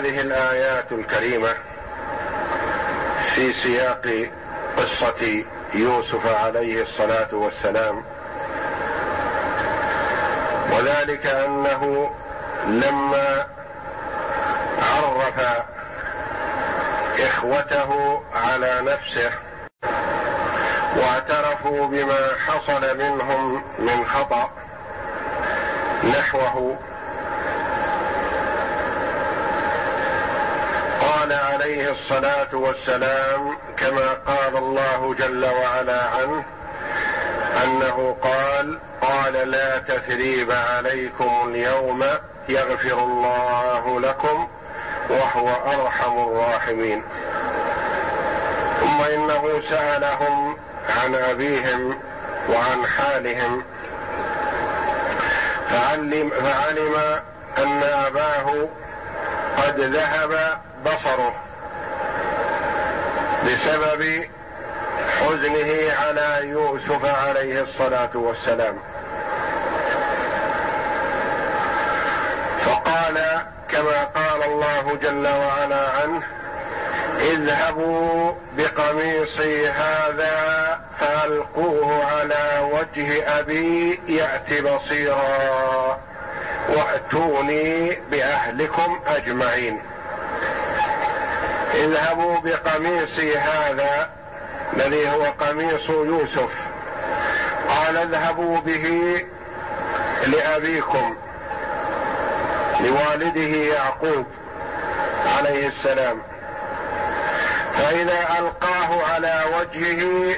هذه الآيات الكريمة في سياق قصة يوسف عليه الصلاة والسلام. وذلك أنه لما عرف إخوته على نفسه واعترفوا بما حصل منهم من خطأ نحوه قال عليه الصلاة والسلام كما قال الله جل وعلا عنه أنه قال قال لا تثريب عليكم اليوم يغفر الله لكم وهو أرحم الراحمين. ثم إنه سألهم عن أبيهم وعن حالهم فعلم, فعلم أن أباه قد ذهب بصره. بسبب حزنه على يوسف عليه الصلاة والسلام. فقال كما قال الله جل وعلا عنه اذهبوا بقميصي هذا فألقوه على وجه أبي يات بصيرا وأتوني بأهلكم أجمعين. اذهبوا بقميصي هذا الذي هو قميص يوسف. قال اذهبوا به لأبيكم لوالده يعقوب عليه السلام. فإذا ألقاه على وجهه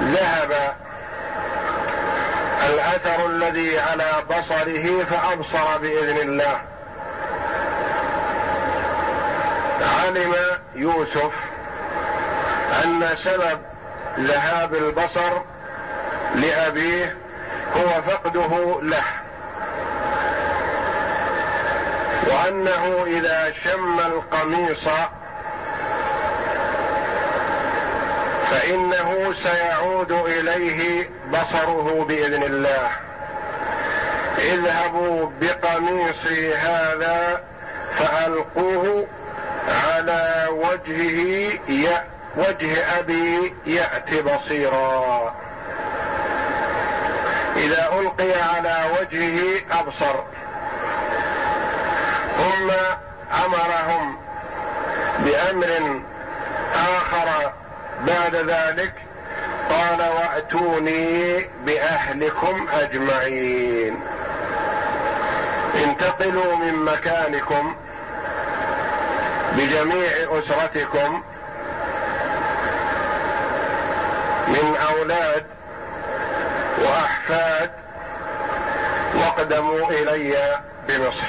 ذهب الأثر الذي على بصره فأبصر بإذن الله. علم يوسف أن سبب ذهاب البصر لأبيه هو فقده له وأنه إذا شم القميص فإنه سيعود إليه بصره بإذن الله. اذهبوا بقميصي هذا فألقوه على وجهه وجه أبي يأت بصيرا. إذا ألقي على وجهه أبصر. ثم أمرهم بأمر آخر بعد ذلك. قال وأتوني بأهلكم أجمعين. انتقلوا من مكانكم. بجميع أسرتكم من أولاد وأحفاد واقدموا إلي بمصر.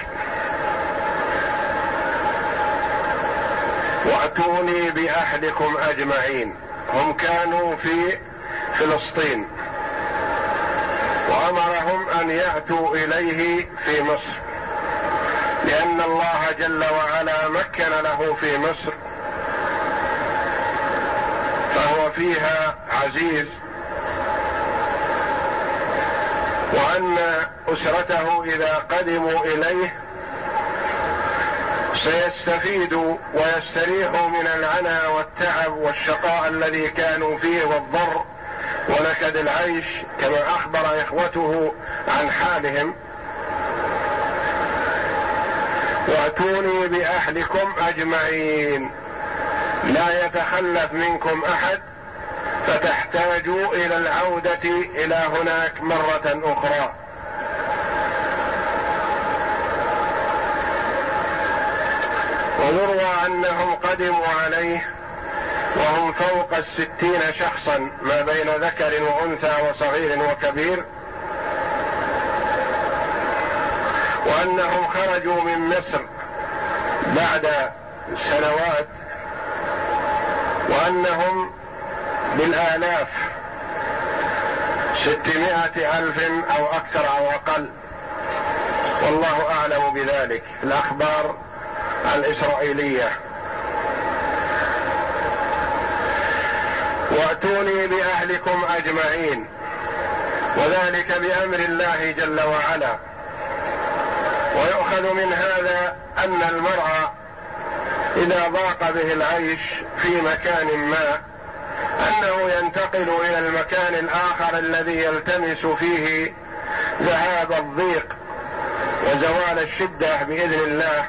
وأتوني بأهلكم أجمعين. هم كانوا في فلسطين. وأمرهم أن يأتوا إليه في مصر. لأن الله جل وعلا مكن له في مصر. فهو فيها عزيز. وأن أسرته إذا قدموا إليه سيستفيدوا ويستريحوا من العنى والتعب والشقاء الذي كانوا فيه والضر ونكد العيش كما أخبر إخوته عن حالهم. واتوني بأهلكم أجمعين. لا يتخلف منكم أحد فتحتاجوا إلى العودة إلى هناك مرة أخرى. ويروى أنهم قدموا عليه وهم فوق الستين شخصا ما بين ذكر وأنثى وصغير وكبير. وأنهم خرجوا من مصر بعد سنوات وأنهم بالآلاف ستمائة ألف أو أكثر أو أقل. والله أعلم بذلك. في الأخبار الإسرائيلية. وأتوني بأهلكم أجمعين وذلك بأمر الله جل وعلا. ويؤخذ من هذا أن المرء إذا ضاق به العيش في مكان ما أنه ينتقل إلى المكان الآخر الذي يلتمس فيه ذهاب الضيق وزوال الشدة بإذن الله.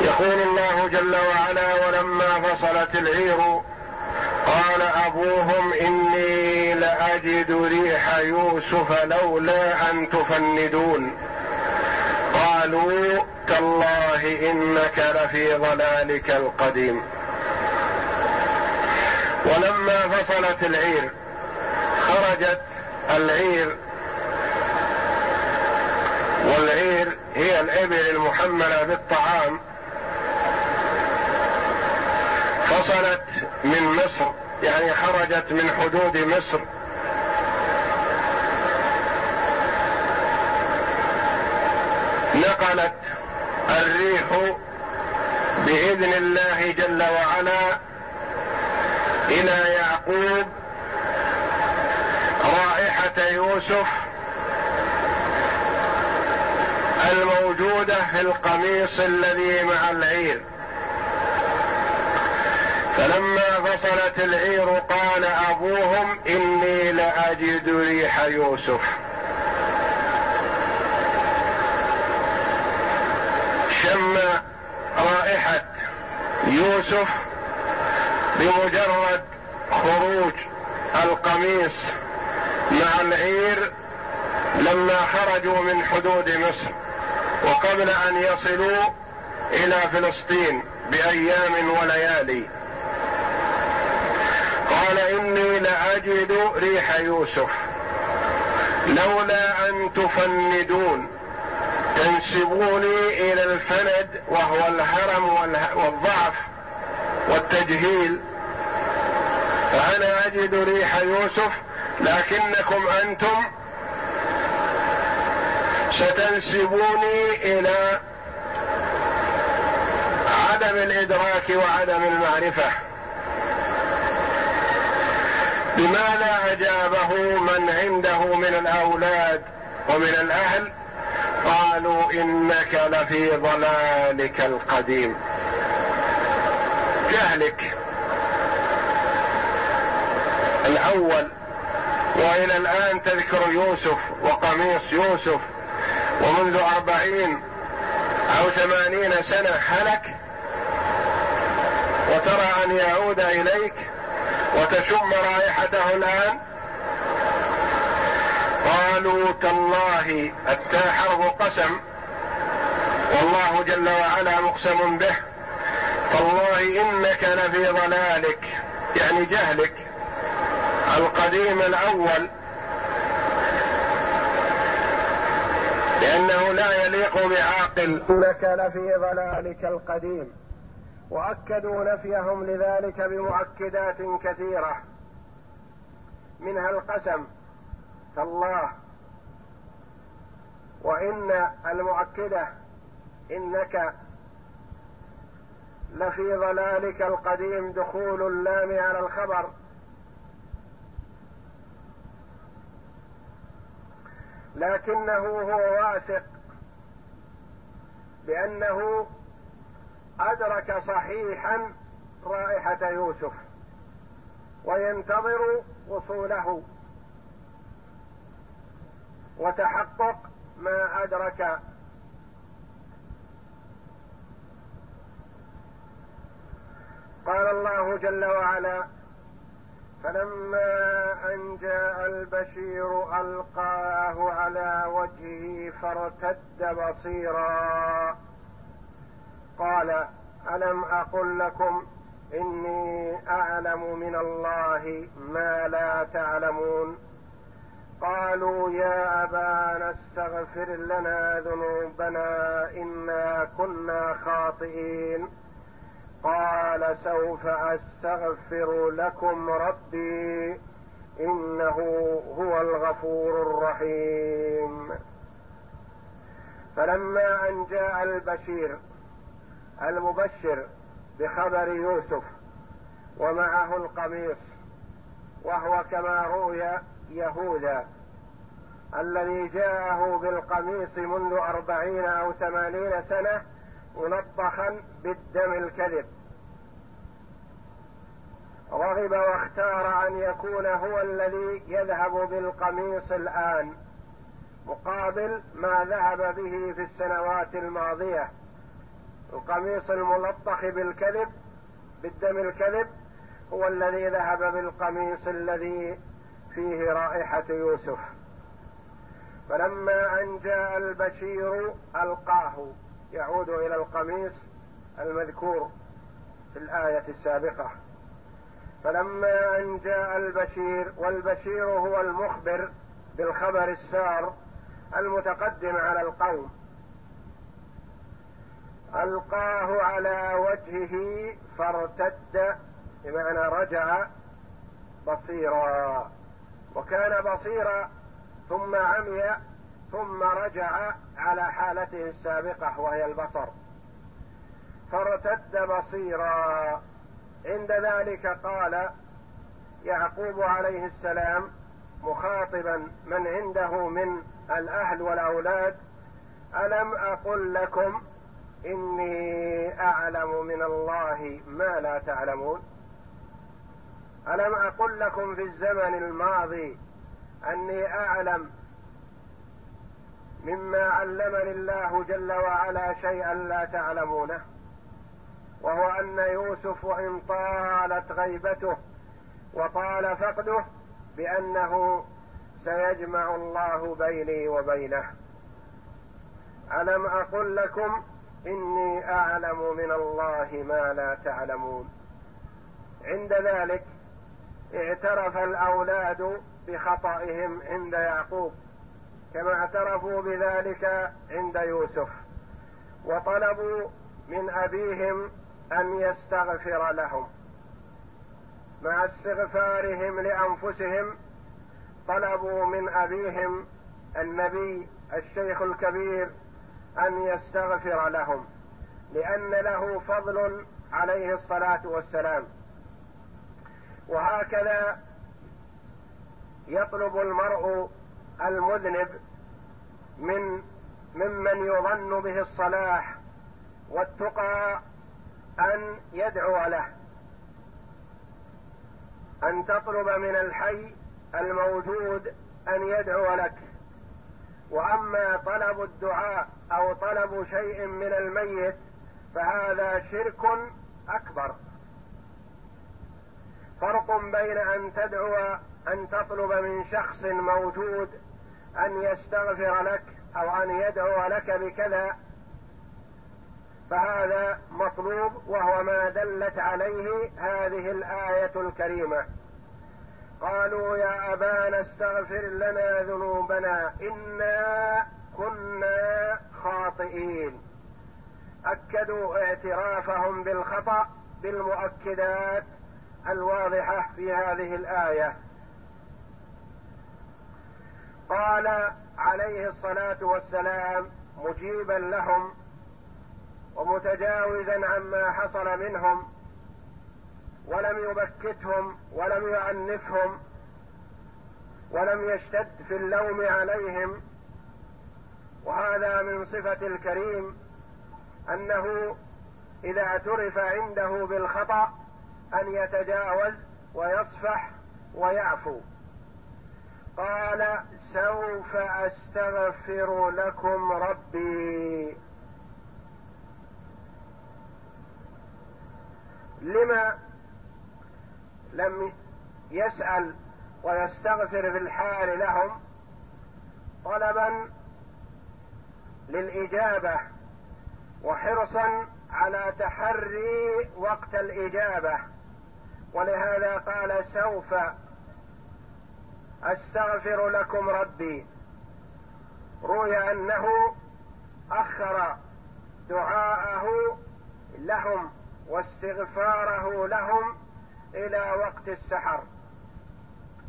يقول الله جل وعلا ولما فصلت العير قال أبوهم إني لاجد ريح يوسف لولا أن تفندون. قالوا تالله إنك لفي ضلالك القديم. ولما فصلت العير خرجت العير. والعير هي الإبل المحملة بالطعام. فصلت من مصر يعني خرجت من حدود مصر. نقلت الريح بإذن الله جل وعلا إلى يعقوب رائحة يوسف الموجودة في القميص الذي مع العير. فلما فصلت العير قال أبوهم إني لأجد ريح يوسف شم رائحه يوسف بمجرد خروج القميص مع العير لما خرجوا من حدود مصر وقبل أن يصلوا إلى فلسطين بأيام وليالي. قال إني لأجد ريح يوسف لولا أن تفندون. تنسبوني إلى الفند وهو الهرم والضعف والتجهيل. فأنا أجد ريح يوسف لكنكم أنتم ستنسبوني إلى عدم الإدراك وعدم المعرفة. بماذا أجابه من عنده من الأولاد ومن الأهل قالوا إنك لفي ضلالك القديم. جهلك الأول وإلى الآن تذكر يوسف وقميص يوسف ومنذ أربعين أو ثمانين سنة هلك وترى أن يعود إليك وتشم رائحته الآن. قالوا تالله التاء حرف قسم. والله جل وعلا مقسم به. تالله إنك لفي ضلالك يعني جهلك. القديم الأول. لأنه لا يليق بعاقل. إنك لفي ضلالك القديم. وأكدوا نفيهم لذلك بمؤكدات كثيرة. منها القسم. تالله وإن المؤكدة إنك لفي ضلالك القديم دخول اللام على الخبر. لكنه هو واثق بأنه أدرك صحيحا رائحة يوسف وينتظر وصوله. وتحقق ما أدرك قال الله جل وعلا فلما أن جاء البشير ألقاه على وجهه فارتد بصيرا. قال ألم أقل لكم إني أعلم من الله ما لا تعلمون؟ قالوا يا أبانا استغفر لنا ذنوبنا إنا كنا خاطئين. قال سوف أستغفر لكم ربي إنه هو الغفور الرحيم. فلما أن جاء البشير المبشر بخبر يوسف ومعه القميص وهو كما روي يهوذا الذي جاءه بالقميص منذ أربعين أو ثمانين سنة ملطخا بالدم الكذب. رغب واختار أن يكون هو الذي يذهب بالقميص الآن مقابل ما ذهب به في السنوات الماضية. القميص الملطخ بالكذب بالدم الكذب هو الذي ذهب بالقميص الذي فيه رائحة يوسف. فلما أن جاء البشير ألقاه يعود إلى القميص المذكور في الآية السابقة. فلما أن جاء البشير والبشير هو المخبر بالخبر السار المتقدم على القوم. ألقاه على وجهه فارتد بمعنى رجع بصيرا. وكان بصيرا ثم عمي ثم رجع على حالته السابقة وهي البصر. فارتد بصيرا. عند ذلك قال يعقوب عليه السلام مخاطبا من عنده من الأهل والأولاد ألم أقل لكم إني أعلم من الله ما لا تعلمون؟ ألم أقل لكم في الزمن الماضي أني أعلم مما علمني الله جل وعلا شيئا لا تعلمونه وهو أن يوسف وان طالت غيبته وطال فقده بأنه سيجمع الله بيني وبينه. ألم أقل لكم إني أعلم من الله ما لا تعلمون. عند ذلك اعترف الأولاد بخطئهم عند يعقوب كما اعترفوا بذلك عند يوسف وطلبوا من أبيهم أن يستغفر لهم. مع استغفارهم لأنفسهم طلبوا من أبيهم النبي الشيخ الكبير أن يستغفر لهم لأن له فضل عليه الصلاة والسلام. وهكذا يطلب المرء المذنب من ممن يظن به الصلاح والتقى أن يدعو له. أن تطلب من الحي الموجود أن يدعو لك. وأما طلب الدعاء أو طلب شيء من الميت فهذا شرك أكبر. فرق بين أن تدعو أن تطلب من شخص موجود أن يستغفر لك أو أن يدعو لك بكذا فهذا مطلوب وهو ما دلت عليه هذه الآية الكريمة. قالوا يا أبانا استغفر لنا ذنوبنا إنا كنا خاطئين. أكدوا اعترافهم بالخطأ بالمؤكدات الواضحة في هذه الآية. قال عليه الصلاة والسلام مجيبا لهم ومتجاوزا عما حصل منهم ولم يبكتهم ولم يعنفهم ولم يشتد في اللوم عليهم. وهذا من صفة الكريم أنه إذا اعترف عنده بالخطأ أن يتجاوز ويصفح ويعفو. قال سوف أستغفر لكم ربي. لما لم يسأل ويستغفر في الحال لهم طلبا للإجابة وحرصا على تحري وقت الإجابة. ولهذا قال سوف أستغفر لكم ربي. روي أنه أخر دعاءه لهم واستغفاره لهم إلى وقت السحر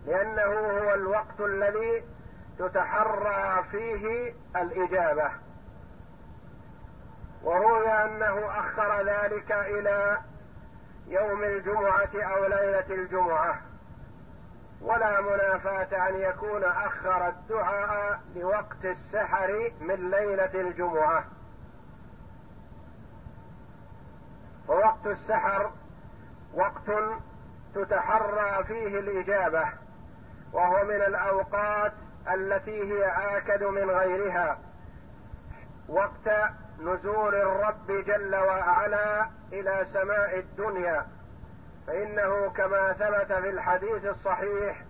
لأنه هو الوقت الذي تتحرى فيه الإجابة. وروي أنه أخر ذلك إلى يوم الجمعة أو ليلة الجمعة. ولا منافاة أن يكون أخر الدعاء لوقت السحر من ليلة الجمعة. ووقت السحر وقت تتحرى فيه الإجابة وهو من الأوقات التي هي آكد من غيرها. وقت نزول الرب جل وعلا إلى سماء الدنيا. فإنه كما ثبت في الحديث الصحيح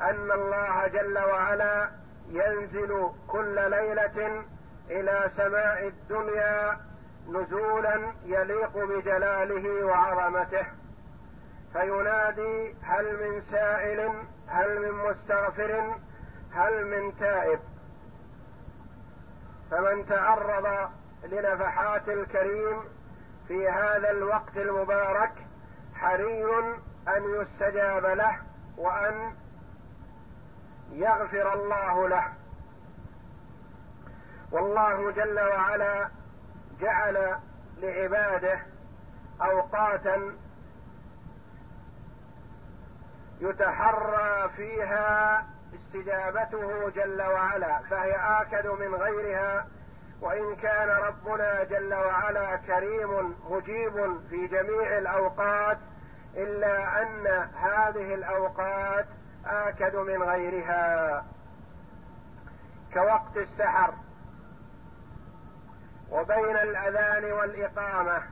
أن الله جل وعلا ينزل كل ليلة إلى سماء الدنيا نزولا يليق بجلاله وعظمته. فينادي هل من سائل هل من مستغفر هل من تائب. فمن تعرض لنفحات الكريم في هذا الوقت المبارك حري أن يستجاب له وأن يغفر الله له. والله جل وعلا جعل لعباده أوقاتا يتحرى فيها استجابته جل وعلا فهي آكد من غيرها وإن كان ربنا جل وعلا كريم مجيب في جميع الأوقات إلا أن هذه الأوقات آكد من غيرها. كوقت السحر وبين الأذان والإقامة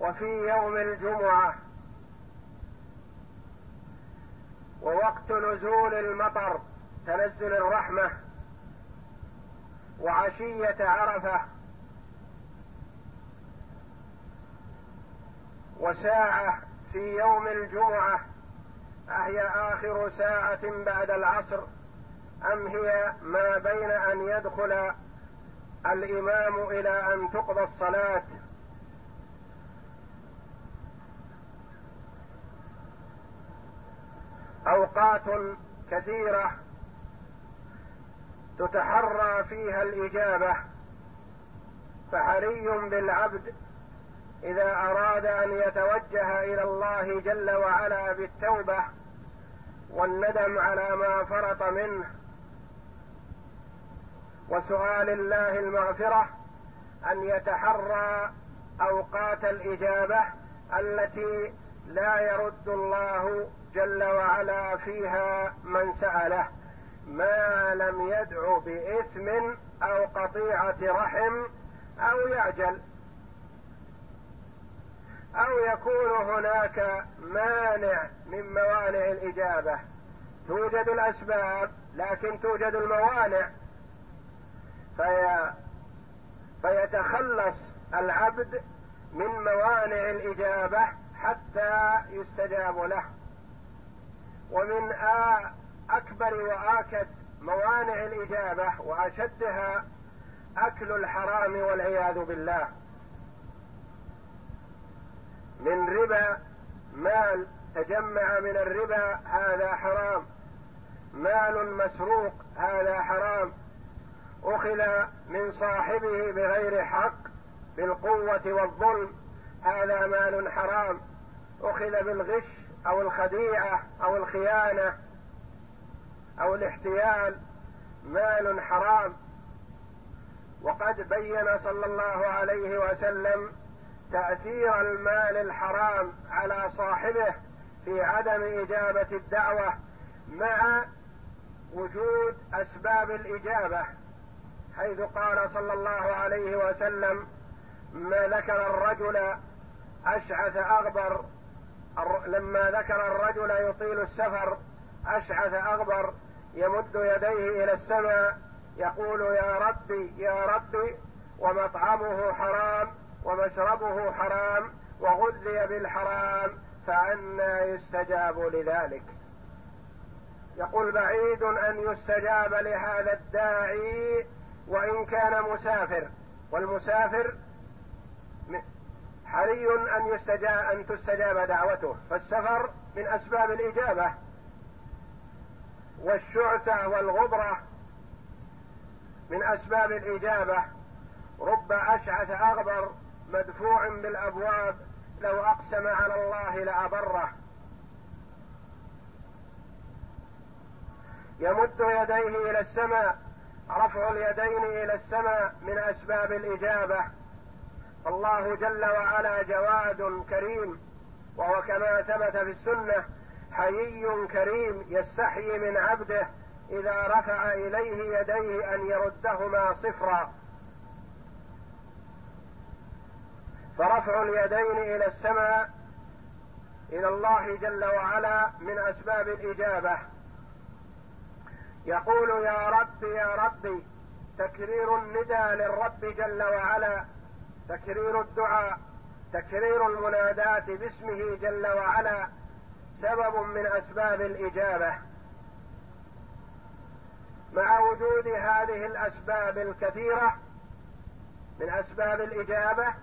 وفي يوم الجمعة ووقت نزول المطر تنزل الرحمة وعشية عرفة وساعة في يوم الجمعة أهي آخر ساعة بعد العصر أم هي ما بين أن يدخل الإمام إلى أن تقضى الصلاة؟ أوقات كثيرة تتحرى فيها الإجابة فحري بالعبد إذا أراد أن يتوجه إلى الله جل وعلا بالتوبة والندم على ما فرط منه. وسؤال الله المغفرة أن يتحرى أوقات الإجابة التي لا يرد الله جل وعلا فيها من سأله. ما لم يدع بإثم أو قطيعة رحم أو يعجل. أو يكون هناك مانع من موانع الإجابة. توجد الأسباب لكن توجد الموانع. في فيتخلص العبد من موانع الإجابة حتى يستجاب له. ومن أكبر وآكد موانع الإجابة وأشدها أكل الحرام والعياذ بالله. من ربا مال تجمع من الربا هذا حرام. مال مسروق هذا حرام. أخذ من صاحبه بغير حق بالقوة والظلم هذا مال حرام. أخذ بالغش أو الخديعة أو الخيانة. أو الاحتيال مال حرام. وقد بين صلى الله عليه وسلم تأثير المال الحرام على صاحبه في عدم إجابة الدعوة مع وجود أسباب الإجابة. حيث قال صلى الله عليه وسلم ما ذكر الرجل أشعث أغبر. لما ذكر الرجل يطيل السفر أشعث أغبر. يمد يديه إلى السماء يقول يا ربي يا ربي ومطعمه حرام ومشربه حرام وغذي بالحرام فأنى يستجاب لذلك. يقول بعيد أن يستجاب لهذا الداعي وإن كان مسافر والمسافر حري أن يستجاب أن تستجاب دعوته. فالسفر من أسباب الإجابة. والشعثه والغبرة من أسباب الإجابة رب أشعث أغبر مدفوع بالأبواب لو أقسم على الله لأبره. يمد يديه إلى السماء رفع اليدين إلى السماء من أسباب الإجابة. الله جل وعلا جواد كريم وهو كما ثبت في السنة حيي كريم يستحيي من عبده إذا رفع إليه يديه أن يردهما صفرا. فرفع اليدين إلى السماء إلى الله جل وعلا من أسباب الإجابة. يقول يا رب يا ربي تكرير الندى للرب جل وعلا تكرير الدعاء تكرير المنادات باسمه جل وعلا. سبب من أسباب الإجابة مع وجود هذه الأسباب الكثيرة من أسباب الإجابة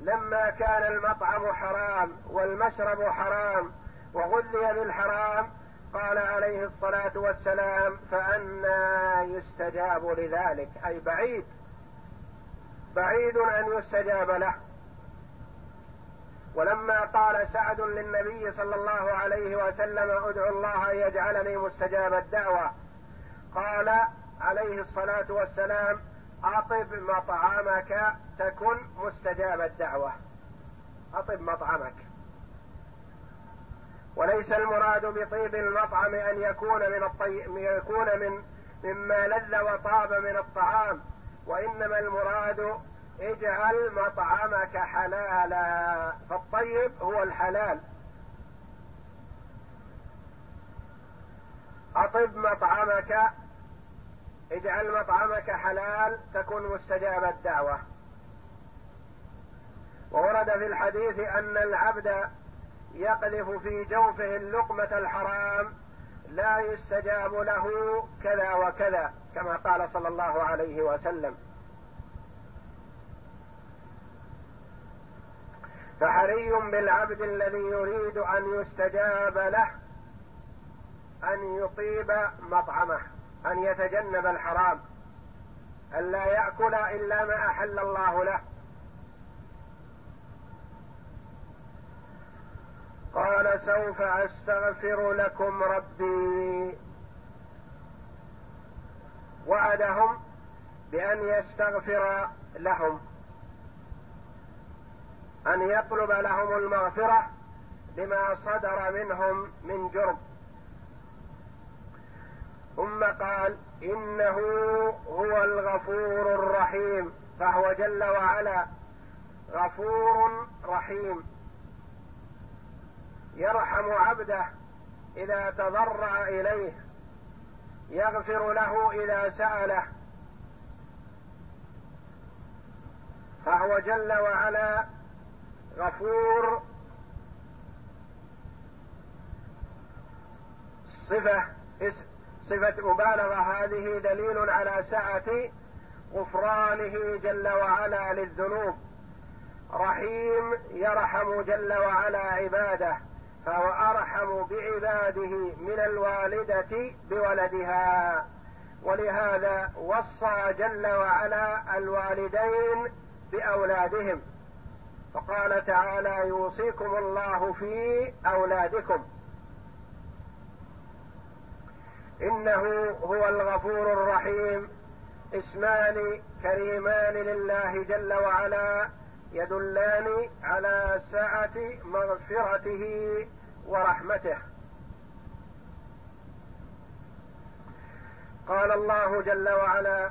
لما كان المطعم حرام والمشرب حرام وغذي بالحرام قال عليه الصلاة والسلام فانى يستجاب لذلك. أي بعيد بعيد أن يستجاب له. ولما قال سعد للنبي صلى الله عليه وسلم ادعو الله أن يجعلني مستجاب الدعوة قال عليه الصلاة والسلام أطب مطعمك تكن مستجاب الدعوة. أطب مطعمك. وليس المراد بطيب المطعم أن يكون من الطيب يكون من مما لذ وطاب من الطعام وإنما المراد اجعل مطعمك حلالا. فالطيب هو الحلال. أطب مطعمك. اجعل مطعمك حلال تكن مستجاب الدعوة. وورد في الحديث أن العبد يقذف في جوفه اللقمة الحرام لا يستجاب له كذا وكذا كما قال صلى الله عليه وسلم. فحري بالعبد الذي يريد أن يستجاب له أن يطيب مطعمه أن يتجنب الحرام أن لا يأكل إلا ما أحل الله له. قال سوف أستغفر لكم ربي. وعدهم بأن يستغفر لهم. أن يطلب لهم المغفرة لما صدر منهم من جرم. ثم قال إنه هو الغفور الرحيم. فهو جل وعلا غفور رحيم. يرحم عبده إذا تضرع إليه. يغفر له إذا سأله. فهو جل وعلا غفور. صفة صفة مبالغة. هذه دليل على سعة غفرانه جل وعلا للذنوب. رحيم يرحم جل وعلا عباده فهو أرحم بعباده من الوالدة بولدها. ولهذا وصى جل وعلا الوالدين بأولادهم. فقال تعالى يوصيكم الله في أولادكم. إنه هو الغفور الرحيم. اسمان كريمان لله جل وعلا يدلان على سعة مغفرته ورحمته. قال الله جل وعلا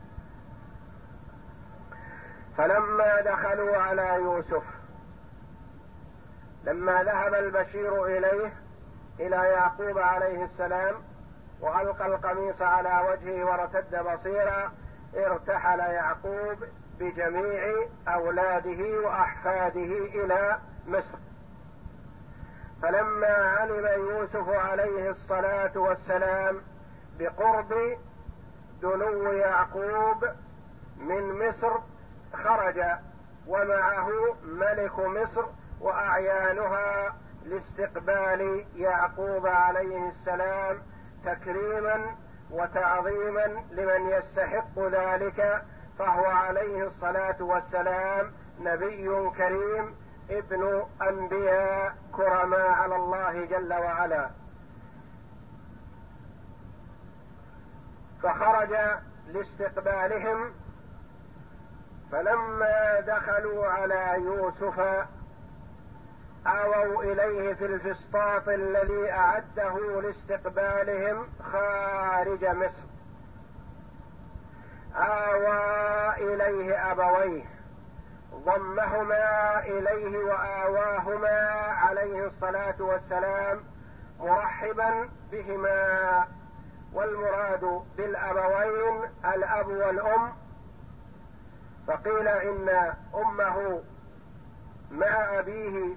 فلما دخلوا على يوسف لما ذهب البشير إليه إلى يعقوب عليه السلام وألقى القميص على وجهه وارتد بصيرا ارتحل يعقوب بجميع أولاده وأحفاده إلى مصر. فلما علم يوسف عليه الصلاة والسلام بقرب دنو يعقوب من مصر خرج ومعه ملك مصر وأعيانها لاستقبال يعقوب عليه السلام تكريما وتعظيما لمن يستحق ذلك فهو عليه الصلاة والسلام نبي كريم ابن أنبياء كرماء على الله جل وعلا. فخرج لاستقبالهم فلما دخلوا على يوسف آووا إليه في الفسطاط الذي أعده لاستقبالهم خارج مصر. آوى إليه أبويه ضمهما إليه وآواهما عليه الصلاة والسلام مرحبا بهما والمراد بالأبوين الأب والأم فقيل إن أمه مع أبيه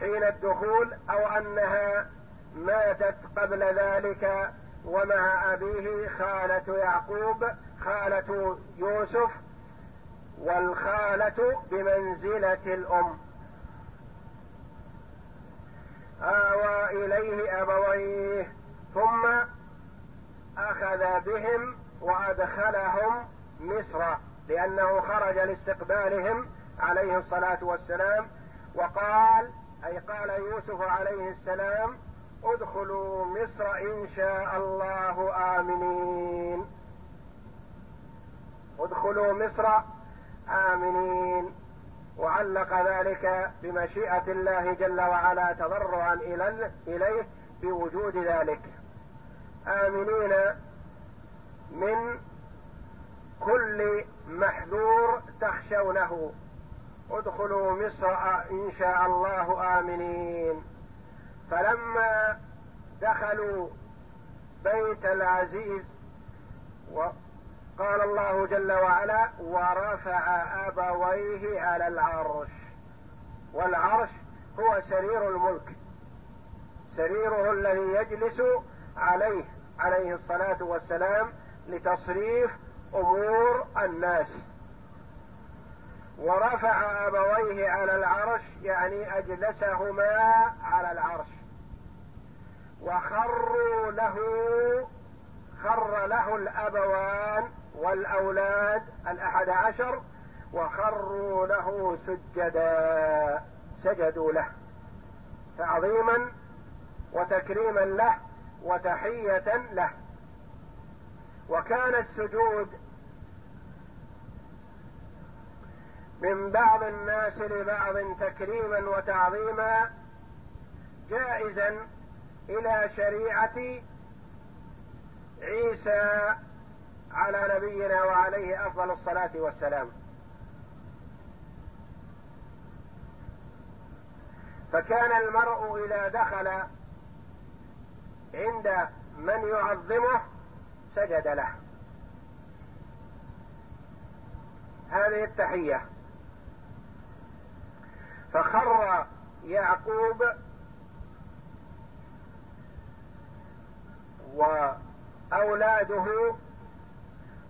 حين الدخول أو أنها ماتت قبل ذلك ومع أبيه خالة يعقوب خالة يوسف والخالة بمنزلة الأم. آوى إليه أبويه ثم أخذ بهم وأدخلهم مصر. لأنه خرج لاستقبالهم عليه الصلاة والسلام وقال أي قال يوسف عليه السلام ادخلوا مصر إن شاء الله آمنين. ادخلوا مصر آمنين. وعلق ذلك بمشيئة الله جل وعلا تضرعا إليه بوجود ذلك. آمنين من كل محذور تخشونه. ادخلوا مصر إن شاء الله آمنين. فلما دخلوا بيت العزيز وقال الله جل وعلا ورفع أبويه على العرش. والعرش هو سرير الملك. سريره الذي يجلس عليه عليه الصلاة والسلام لتصريف أمور الناس. ورفع أبويه على العرش يعني أجلسهما على العرش. وخروا له خر له الأبوان والأولاد الأحد عشر وخروا له سجدا سجدوا له. تعظيما وتكريما له وتحية له. وكان السجود من بعض الناس لبعض تكريما وتعظيما جائزا إلى شريعة عيسى على نبينا وعليه أفضل الصلاة والسلام. فكان المرء إذا دخل عند من يعظمه سجد له. هذه التحية. فخر يعقوب وأولاده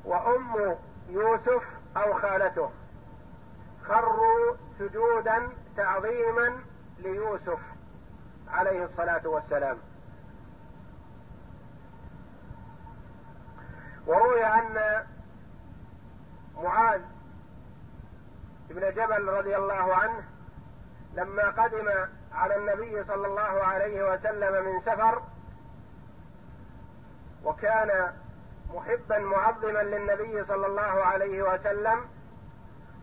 وأم يوسف أو خالته. خروا سجودا تعظيما ليوسف عليه الصلاة والسلام. وروي أن معاذ بن جبل رضي الله عنه لما قدم على النبي صلى الله عليه وسلم من سفر وكان محبا معظما للنبي صلى الله عليه وسلم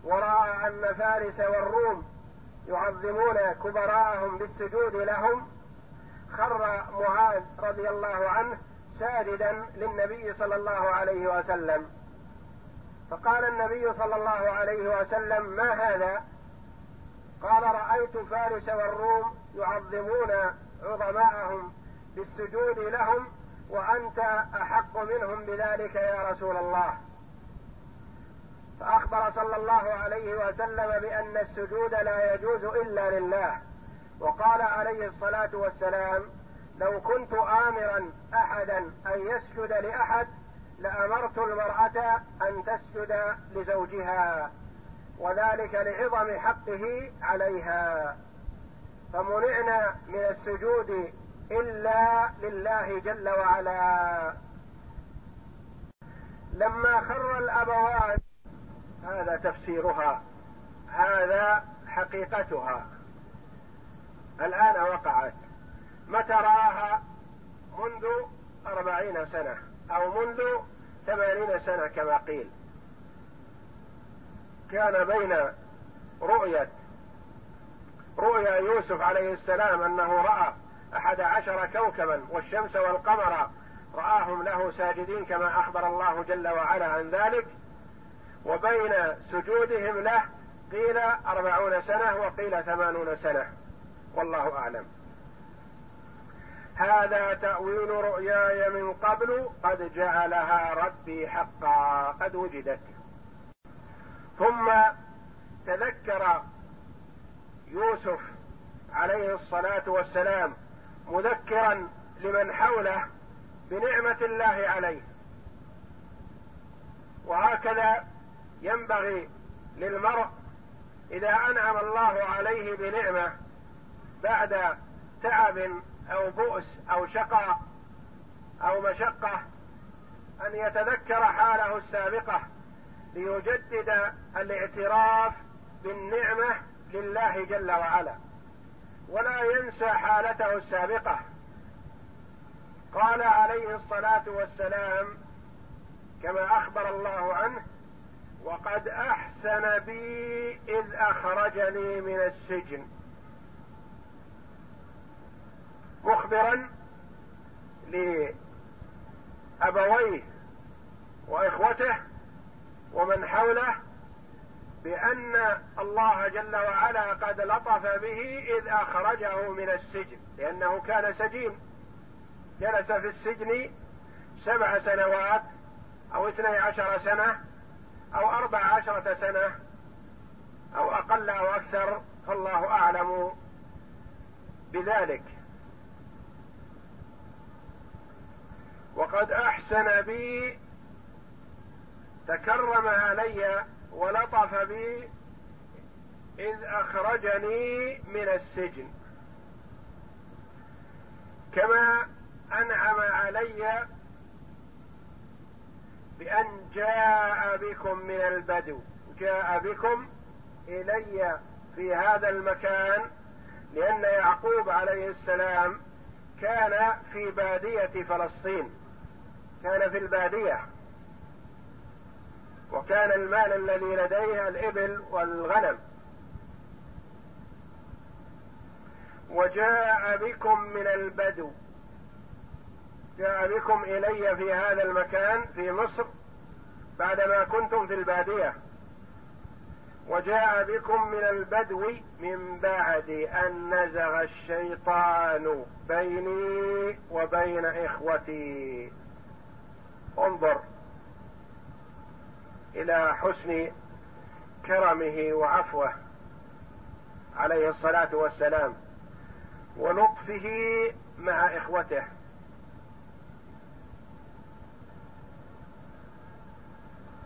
وراى ان فارس والروم يعظمون كبراءهم بالسجود لهم خر معاذ رضي الله عنه ساجدا للنبي صلى الله عليه وسلم. فقال النبي صلى الله عليه وسلم ما هذا؟ قال رأيت فارس والروم يعظمون عظماءهم بالسجود لهم وأنت أحق منهم بذلك يا رسول الله. فأخبر صلى الله عليه وسلم بأن السجود لا يجوز إلا لله. وقال عليه الصلاة والسلام لو كنت امرا احدا أن يسجد لأحد لأمرت المرأة أن تسجد لزوجها. وذلك لعظم حقه عليها. فمنعنا من السجود إلا لله جل وعلا. لما خر الأبوان هذا تفسيرها هذا حقيقتها. الآن وقعت. متى رآها؟ منذ أربعين سنة أو منذ ثمانين سنة كما قيل. كان بين رؤية رؤيا يوسف عليه السلام أنه رأى أحد عشر كوكبا والشمس والقمر رآهم له ساجدين كما أخبر الله جل وعلا عن ذلك. وبين سجودهم له قيل أربعون سنة وقيل ثمانون سنة. والله أعلم. هذا تأويل رؤياي من قبل قد جعلها ربي حقا قد وجدت. ثم تذكر يوسف عليه الصلاة والسلام مذكرا لمن حوله بنعمة الله عليه. وهكذا ينبغي للمرء إذا أنعم الله عليه بنعمة بعد تعب أو بؤس أو شقاء أو مشقة أن يتذكر حاله السابقة. ليجدد الاعتراف بالنعمة لله جل وعلا. ولا ينسى حالته السابقة. قال عليه الصلاة والسلام كما أخبر الله عنه وقد أحسن بي إذ أخرجني من السجن مخبرا لأبويه وإخوته ومن حوله بأن الله جل وعلا قد لطف به إذ أخرجه من السجن لأنه كان سجين. جلس في السجن سبع سنوات أو اثني عشر سنة أو أربع عشرة سنة أو أقل أو أكثر فالله أعلم بذلك. وقد أحسن بي تكرم علي ولطف بي إذ أخرجني من السجن. كما أنعم علي بأن جاء بكم من البدو. جاء بكم إلي في هذا المكان لأن يعقوب عليه السلام كان في بادية فلسطين. كان في البادية. وكان المال الذي لديه الإبل والغنم. وجاء بكم من البدو. جاء بكم إلي في هذا المكان في مصر بعدما كنتم في البادية. وجاء بكم من البدو من بعد أن نزغ الشيطان بيني وبين إخوتي. انظر. إلى حسن كرمه وعفوه عليه الصلاة والسلام ولطفه مع إخوته.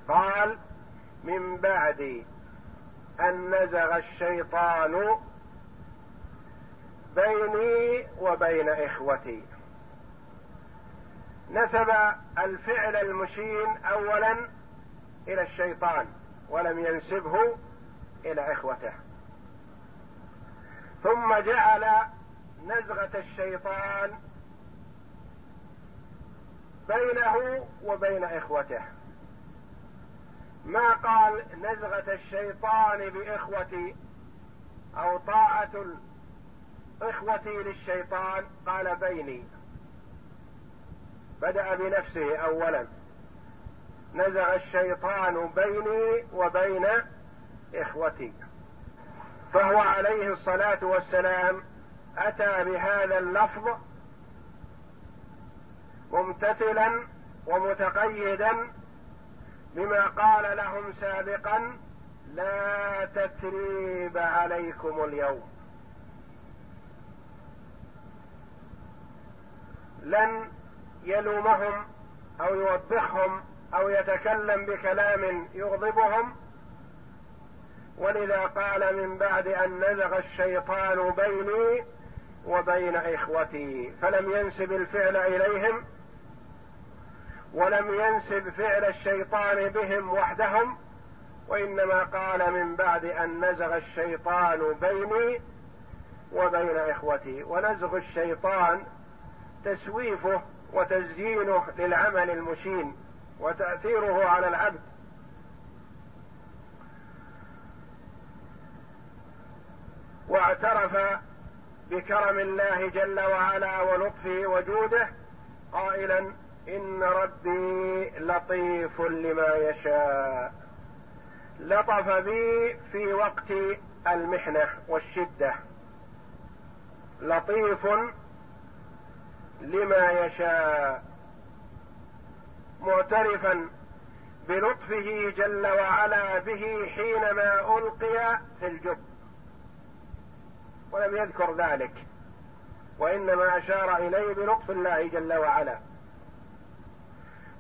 قال من بعد أن نزغ الشيطان بيني وبين إخوتي. نسب الفعل المشين اولا إلى الشيطان ولم ينسبه إلى إخوته. ثم جعل نزغة الشيطان بينه وبين إخوته. ما قال نزغة الشيطان بإخوتي أو طاعة إخوتي للشيطان؟ قال بيني. بدأ بنفسه أولا. نزغ الشيطان بيني وبين إخوتي. فهو عليه الصلاة والسلام أتى بهذا اللفظ ممتثلا ومتقيدا بما قال لهم سابقا لا تتريب عليكم اليوم. لن يلومهم أو يوبخهم أو يتكلم بكلام يغضبهم. ولذا قال من بعد أن نزغ الشيطان بيني وبين إخوتي فلم ينسب الفعل إليهم ولم ينسب فعل الشيطان بهم وحدهم وإنما قال من بعد أن نزغ الشيطان بيني وبين إخوتي. ونزغ الشيطان تسويفه وتزيينه للعمل المشين. وتأثيره على العبد. واعترف بكرم الله جل وعلا ولطفه وجوده قائلا إن ربي لطيف لما يشاء. لطف بي في وقت المحنة والشدة. لطيف لما يشاء. معترفا بلطفه جل وعلا به حينما ألقي في الجب. ولم يذكر ذلك. وإنما أشار إليه بلطف الله جل وعلا.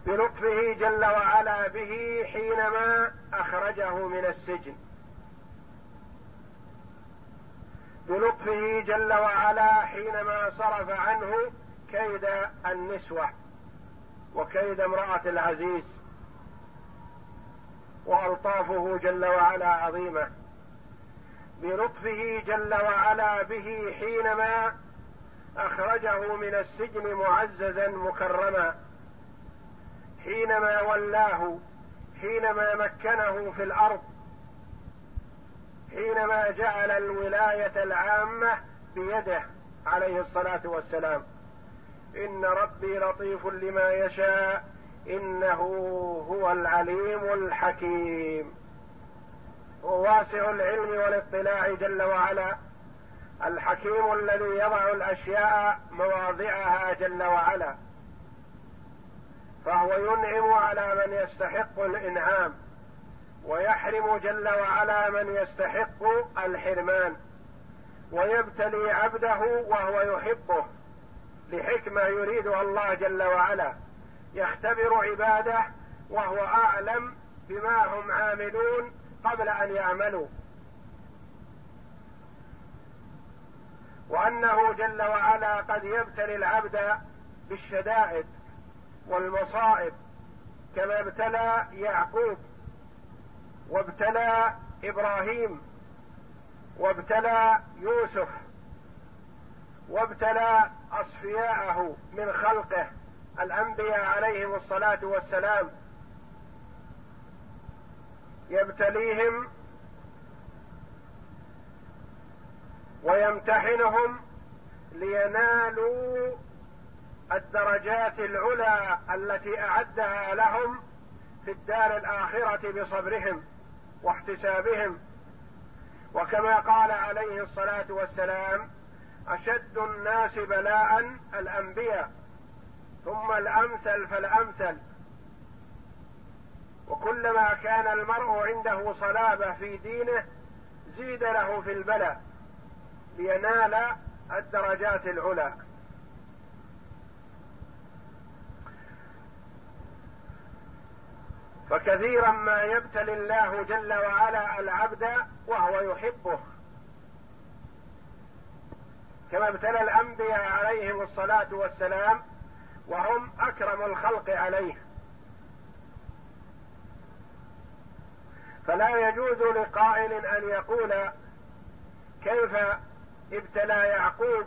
بلطفه جل وعلا به حينما أخرجه من السجن. بلطفه جل وعلا حينما صرف عنه كيد النسوة. وكيد امرأة العزيز وألطافه جل وعلا عظيمة بلطفه جل وعلا به حينما أخرجه من السجن معززا مكرما حينما ولاه حينما مكنه في الأرض حينما جعل الولاية العامة بيده عليه الصلاة والسلام. إن ربي لطيف لما يشاء. إنه هو العليم الحكيم. هو واسع العلم والاطلاع جل وعلا. الحكيم الذي يضع الأشياء مواضعها جل وعلا. فهو ينعم على من يستحق الإنعام. ويحرم جل وعلا من يستحق الحرمان. ويبتلي عبده وهو يحبه. لحكمه يريدها الله جل وعلا. يختبر عباده وهو أعلم بما هم عاملون قبل أن يعملوا. وأنه جل وعلا قد يبتلي العبد بالشدائد والمصائب كما ابتلى يعقوب وابتلى إبراهيم وابتلى يوسف. وابتلى أصفياءه من خلقه. الأنبياء عليهم الصلاة والسلام. يبتليهم ويمتحنهم لينالوا الدرجات العلى التي أعدها لهم في الدار الآخرة بصبرهم واحتسابهم. وكما قال عليه الصلاة والسلام أشد الناس بلاء الأنبياء. ثم الأمثل فالأمثل. وكلما كان المرء عنده صلابة في دينه زيد له في البلاء لينال الدرجات العلى. فكثيرا ما يبتلي الله جل وعلا العبد وهو يحبه. كما ابتلى الأنبياء عليهم الصلاة والسلام وهم أكرم الخلق عليه. فلا يجوز لقائل أن يقول كيف ابتلى يعقوب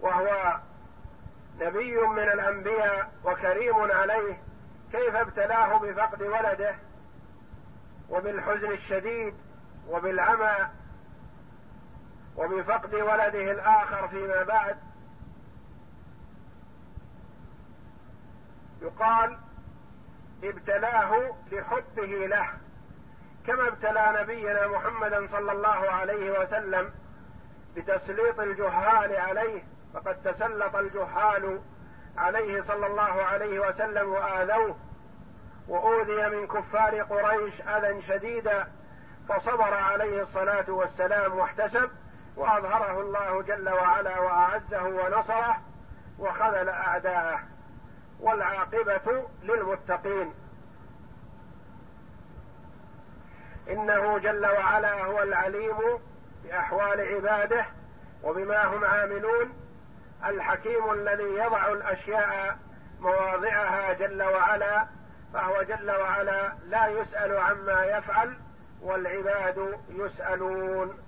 وهو نبي من الأنبياء وكريم عليه كيف ابتلاه بفقد ولده وبالحزن الشديد وبالعمى وبفقد ولده الآخر فيما بعد. يقال ابتلاه لحبه له كما ابتلى نبينا محمدا صلى الله عليه وسلم بتسليط الجهال عليه فقد تسلط الجهال عليه صلى الله عليه وسلم وآذوه وأوذي من كفار قريش أذى شديدا فصبر عليه الصلاة والسلام واحتسب. وأظهره الله جل وعلا وأعزه ونصره وخذل أعداءه والعاقبة للمتقين. إنه جل وعلا هو العليم بأحوال عباده وبما هم عاملون الحكيم الذي يضع الأشياء مواضعها جل وعلا فهو جل وعلا لا يسأل عما يفعل والعباد يسألون.